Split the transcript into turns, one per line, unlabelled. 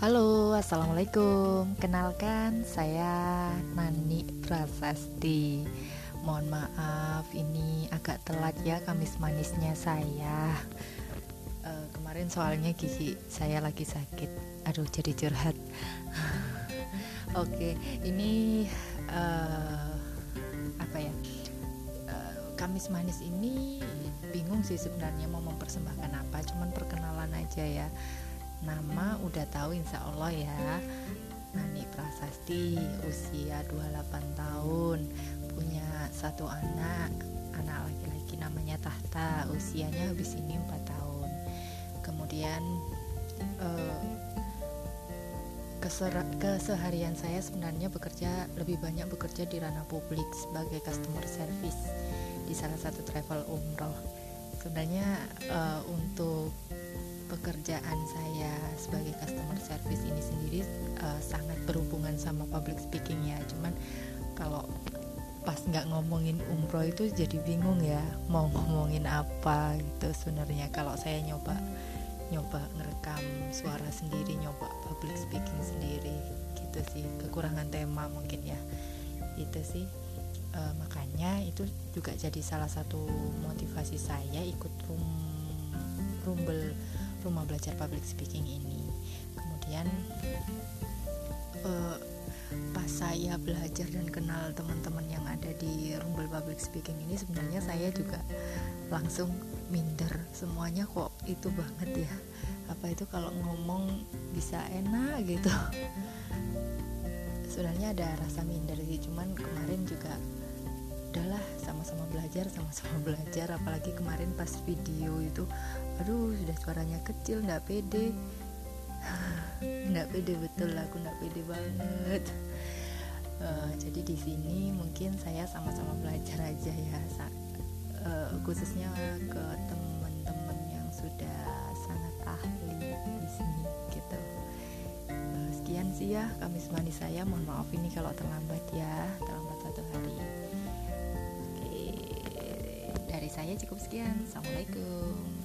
Halo, assalamualaikum. Kenalkan, saya Nani Prasasti. Mohon maaf, ini agak telat ya Kamis manisnya saya. Uh, kemarin soalnya gigi saya lagi sakit. Aduh, jadi curhat. Oke, ini uh, apa ya? Uh, Kamis manis ini bingung sih sebenarnya mau mempersembahkan apa. Cuman perkenalan aja ya Nama udah tahu insya Allah ya. Nani Prasasti usia 28 tahun Punya satu anak Anak laki-laki namanya Tahta Usianya habis ini 4 tahun. Kemudian eh, keseharian saya sebenarnya bekerja lebih banyak bekerja di ranah publik sebagai customer service di salah satu travel umroh. Sebenarnya uh, untuk sebagai customer service ini sendiri uh, sangat berhubungan sama public speaking ya. Cuman kalau pas nggak ngomongin umroh itu jadi bingung ya mau ngomongin apa gitu sebenarnya. Kalau saya nyoba nyoba ngerekam suara sendiri nyoba public speaking sendiri gitu sih. Kekurangan tema mungkin ya. Itu sih. E, makanya itu juga jadi salah satu motivasi saya ikut rum rumbel rumah belajar public speaking ini. Kemudian uh, pas saya belajar dan kenal teman-teman yang ada di rumbel public speaking ini sebenarnya saya juga langsung minder. Semuanya kok itu banget ya. Apa itu kalau ngomong bisa enak gitu. Sebenarnya ada rasa minder sih cuman kemarin juga udahlah sama-sama belajar sama-sama belajar. Apalagi kemarin pas video itu aduh sudah suaranya kecil nggak pede. Nggak pede betul aku nggak pede banget. Uh, jadi di sini mungkin saya sama-sama belajar aja ya uh, khususnya ke teman-teman yang sudah sangat ahli di sini gitu. Uh, sekian sih ya Kamis manis saya. Mohon maaf ini kalau terlambat ya terlambat satu saya cukup sekian. Assalamualaikum.